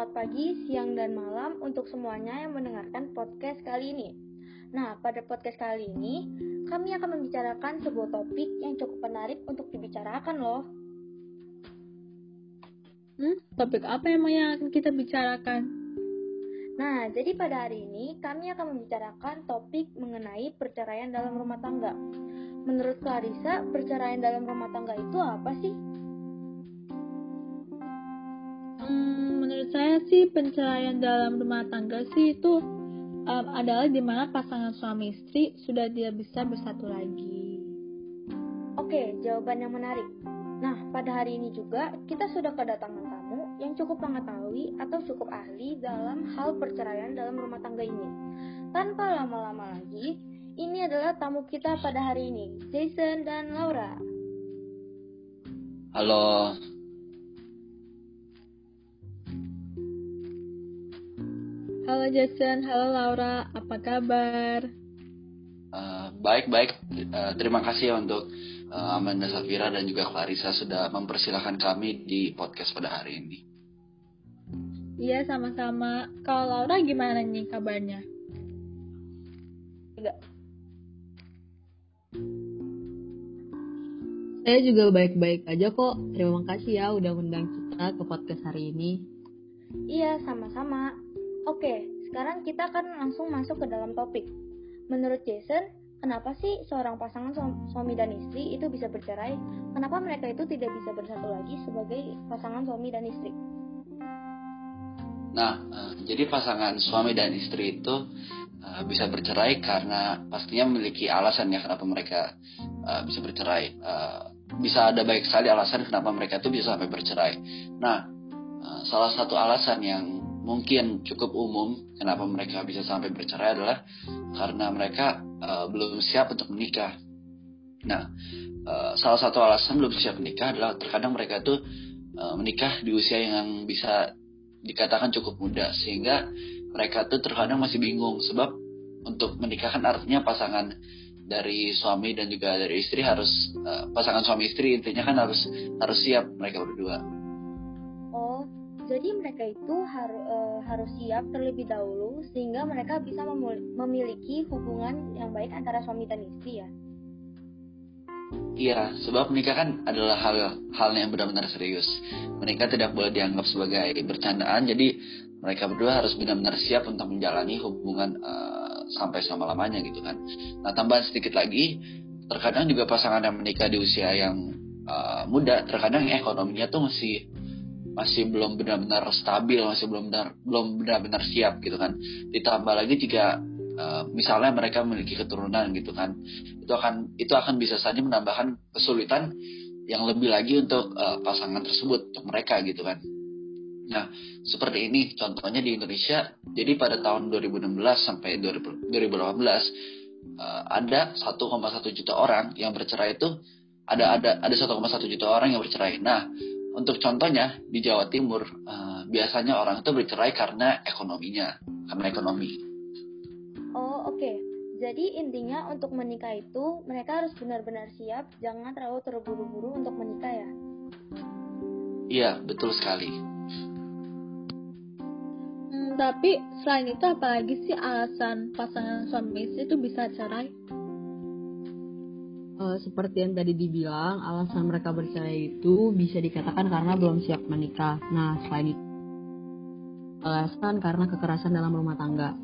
Selamat pagi, siang, dan malam untuk semuanya yang mendengarkan podcast kali ini. Nah, pada podcast kali ini, kami akan membicarakan sebuah topik yang cukup menarik untuk dibicarakan loh. Hmm, topik apa emang yang akan kita bicarakan? Nah, jadi pada hari ini kami akan membicarakan topik mengenai perceraian dalam rumah tangga. Menurut Clarissa, perceraian dalam rumah tangga itu apa sih? Saya sih perceraian dalam rumah tangga sih itu um, adalah di mana pasangan suami istri sudah tidak bisa bersatu lagi. Oke, jawaban yang menarik. Nah, pada hari ini juga kita sudah kedatangan tamu yang cukup mengetahui atau cukup ahli dalam hal perceraian dalam rumah tangga ini. Tanpa lama-lama lagi, ini adalah tamu kita pada hari ini, Jason dan Laura. Halo, Halo Jason, halo Laura, apa kabar? Baik-baik, uh, uh, terima kasih ya untuk uh, Amanda Safira dan juga Clarissa sudah mempersilahkan kami di podcast pada hari ini. Iya, sama-sama. Kalau Laura gimana nih kabarnya? Enggak. Saya juga baik-baik aja kok. Terima kasih ya udah undang kita ke podcast hari ini. Iya, sama-sama. Oke, sekarang kita akan langsung masuk ke dalam topik. Menurut Jason, kenapa sih seorang pasangan suami dan istri itu bisa bercerai? Kenapa mereka itu tidak bisa bersatu lagi sebagai pasangan suami dan istri? Nah, uh, jadi pasangan suami dan istri itu uh, bisa bercerai karena pastinya memiliki alasan ya kenapa mereka uh, bisa bercerai. Bisa ada baik sekali alasan kenapa mereka itu bisa sampai bercerai. Nah, salah satu alasan yang mungkin cukup umum kenapa mereka bisa sampai bercerai adalah karena mereka uh, belum siap untuk menikah. Nah, uh, salah satu alasan belum siap menikah adalah terkadang mereka itu uh, menikah di usia yang bisa dikatakan cukup muda sehingga mereka tuh terkadang masih bingung sebab untuk menikah kan artinya pasangan dari suami dan juga dari istri harus uh, pasangan suami istri intinya kan harus harus siap mereka berdua jadi mereka itu har, e, harus siap terlebih dahulu sehingga mereka bisa memiliki hubungan yang baik antara suami dan istri ya. Iya, sebab menikah kan adalah hal hal yang benar-benar serius. Menikah tidak boleh dianggap sebagai bercandaan, jadi mereka berdua harus benar-benar siap untuk menjalani hubungan uh, sampai selama lamanya gitu kan. Nah tambahan sedikit lagi, terkadang juga pasangan yang menikah di usia yang uh, muda, terkadang ekonominya tuh masih masih belum benar-benar stabil, masih belum benar belum benar-benar siap gitu kan. Ditambah lagi jika uh, misalnya mereka memiliki keturunan gitu kan, itu akan itu akan bisa saja menambahkan kesulitan yang lebih lagi untuk uh, pasangan tersebut untuk mereka gitu kan. Nah, seperti ini contohnya di Indonesia. Jadi pada tahun 2016 sampai 2018 uh, ada 1,1 juta orang yang bercerai itu ada ada ada 1,1 juta orang yang bercerai. Nah, untuk contohnya di Jawa Timur uh, biasanya orang itu bercerai karena ekonominya, karena ekonomi. Oh oke, okay. jadi intinya untuk menikah itu mereka harus benar-benar siap, jangan terlalu terburu-buru untuk menikah ya. Iya betul sekali. Hmm, tapi selain itu apalagi sih alasan pasangan suami istri itu bisa cerai? Uh, seperti yang tadi dibilang, alasan mereka bercerai itu bisa dikatakan karena belum siap menikah. Nah, selain itu, alasan karena kekerasan dalam rumah tangga.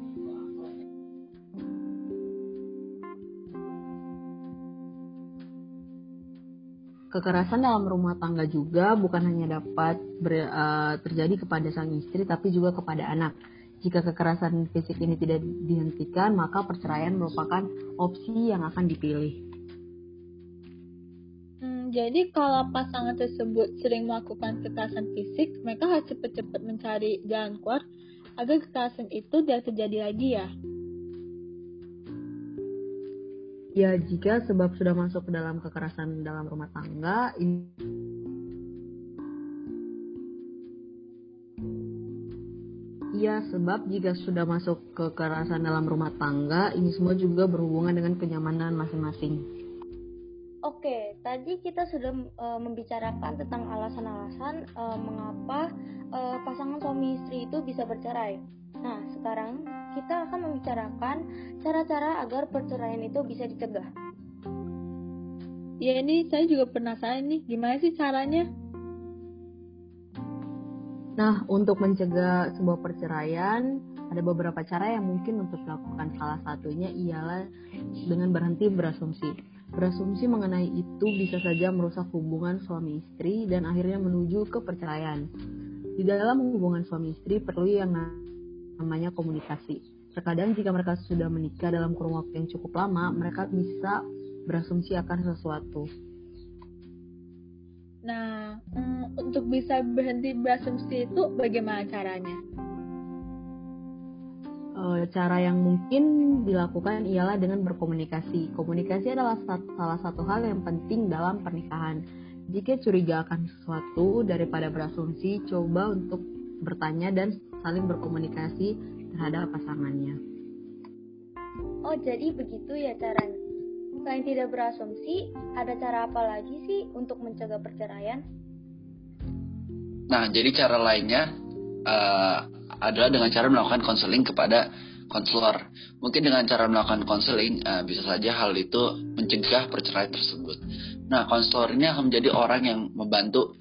Kekerasan dalam rumah tangga juga bukan hanya dapat ber, uh, terjadi kepada sang istri, tapi juga kepada anak. Jika kekerasan fisik ini tidak dihentikan, maka perceraian merupakan opsi yang akan dipilih. Jadi kalau pasangan tersebut sering melakukan kekerasan fisik, mereka harus cepat-cepat mencari jalan keluar agar kekerasan itu tidak terjadi lagi ya. Ya, jika sebab sudah masuk ke dalam kekerasan dalam rumah tangga, ini Iya, sebab jika sudah masuk ke kekerasan dalam rumah tangga, ini semua juga berhubungan dengan kenyamanan masing-masing. Oke, tadi kita sudah e, membicarakan tentang alasan-alasan e, mengapa e, pasangan suami istri itu bisa bercerai. Nah, sekarang kita akan membicarakan cara-cara agar perceraian itu bisa dicegah. Ya ini saya juga penasaran nih, gimana sih caranya? Nah, untuk mencegah sebuah perceraian, ada beberapa cara yang mungkin untuk dilakukan. Salah satunya ialah dengan berhenti berasumsi. Berasumsi mengenai itu bisa saja merusak hubungan suami istri dan akhirnya menuju ke perceraian. Di dalam hubungan suami istri perlu yang namanya komunikasi. Terkadang jika mereka sudah menikah dalam kurun waktu yang cukup lama, mereka bisa berasumsi akan sesuatu. Nah, hmm, untuk bisa berhenti berasumsi itu bagaimana caranya? E, cara yang mungkin dilakukan ialah dengan berkomunikasi. Komunikasi adalah salah satu hal yang penting dalam pernikahan. Jika curiga akan sesuatu daripada berasumsi, coba untuk bertanya dan saling berkomunikasi terhadap pasangannya. Oh, jadi begitu ya caranya. Selain tidak berasumsi, ada cara apa lagi sih untuk mencegah perceraian? Nah, jadi cara lainnya uh, adalah dengan cara melakukan konseling kepada konselor. Mungkin dengan cara melakukan konseling uh, bisa saja hal itu mencegah perceraian tersebut. Nah, konselor ini akan menjadi orang yang membantu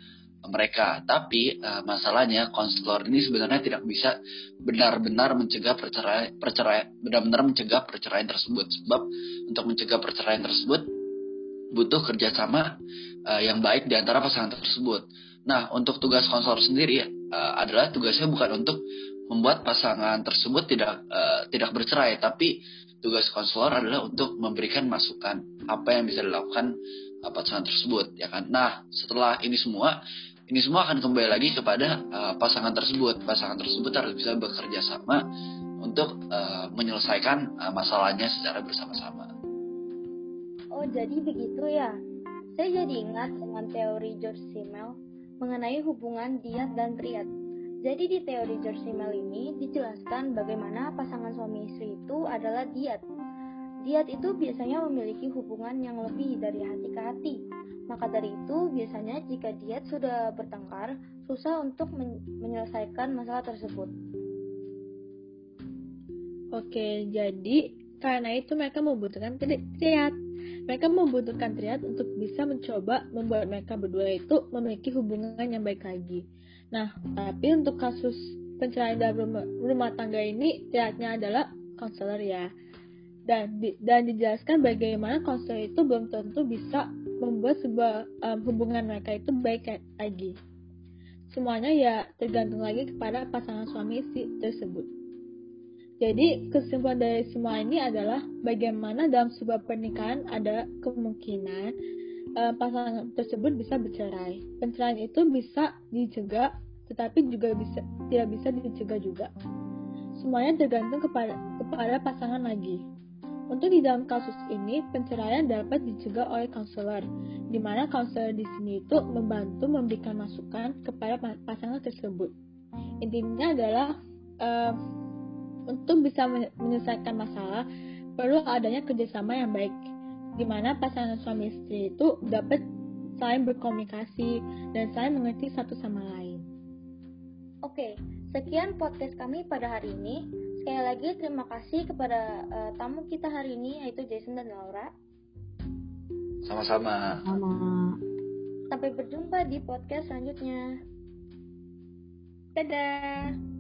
mereka. Tapi uh, masalahnya konselor ini sebenarnya tidak bisa benar-benar mencegah perceraian perceraian benar-benar mencegah perceraian tersebut. Sebab untuk mencegah perceraian tersebut butuh kerjasama uh, yang baik di antara pasangan tersebut. Nah, untuk tugas konselor sendiri uh, adalah tugasnya bukan untuk membuat pasangan tersebut tidak uh, tidak bercerai, tapi tugas konselor adalah untuk memberikan masukan apa yang bisa dilakukan pasangan tersebut, ya kan. Nah, setelah ini semua ini semua akan kembali lagi kepada uh, pasangan tersebut. Pasangan tersebut harus bisa bekerja sama untuk uh, menyelesaikan uh, masalahnya secara bersama-sama. Oh, jadi begitu ya. Saya jadi ingat dengan teori George Simmel mengenai hubungan diat dan triad. Jadi di teori George Simmel ini dijelaskan bagaimana pasangan suami istri itu adalah diat. Diat itu biasanya memiliki hubungan yang lebih dari hati ke hati, maka dari itu, biasanya jika diet sudah bertengkar, susah untuk men menyelesaikan masalah tersebut. Oke, jadi karena itu mereka membutuhkan triad. Mereka membutuhkan triad untuk bisa mencoba membuat mereka berdua itu memiliki hubungan yang baik lagi. Nah, tapi untuk kasus perceraian dalam rumah, rumah tangga ini, triadnya adalah konselor ya. Dan, di, dan dijelaskan bagaimana konselor itu belum tentu bisa membuat sebuah um, hubungan mereka itu baik lagi. Semuanya ya tergantung lagi kepada pasangan suami istri tersebut. Jadi kesimpulan dari semua ini adalah bagaimana dalam sebuah pernikahan ada kemungkinan uh, pasangan tersebut bisa bercerai. Perceraian itu bisa dicegah, tetapi juga bisa tidak bisa dicegah juga. Semuanya tergantung kepada kepada pasangan lagi. Untuk di dalam kasus ini, penceraian dapat dicegah oleh konselor, di mana konselor di sini itu membantu memberikan masukan kepada pasangan tersebut. Intinya adalah uh, untuk bisa menyelesaikan masalah, perlu adanya kerjasama yang baik, di mana pasangan suami istri itu dapat saling berkomunikasi dan saling mengerti satu sama lain. Oke, sekian podcast kami pada hari ini. Sekali lagi terima kasih kepada uh, tamu kita hari ini yaitu Jason dan Laura. Sama-sama. Sama. Sampai berjumpa di podcast selanjutnya. Dadah.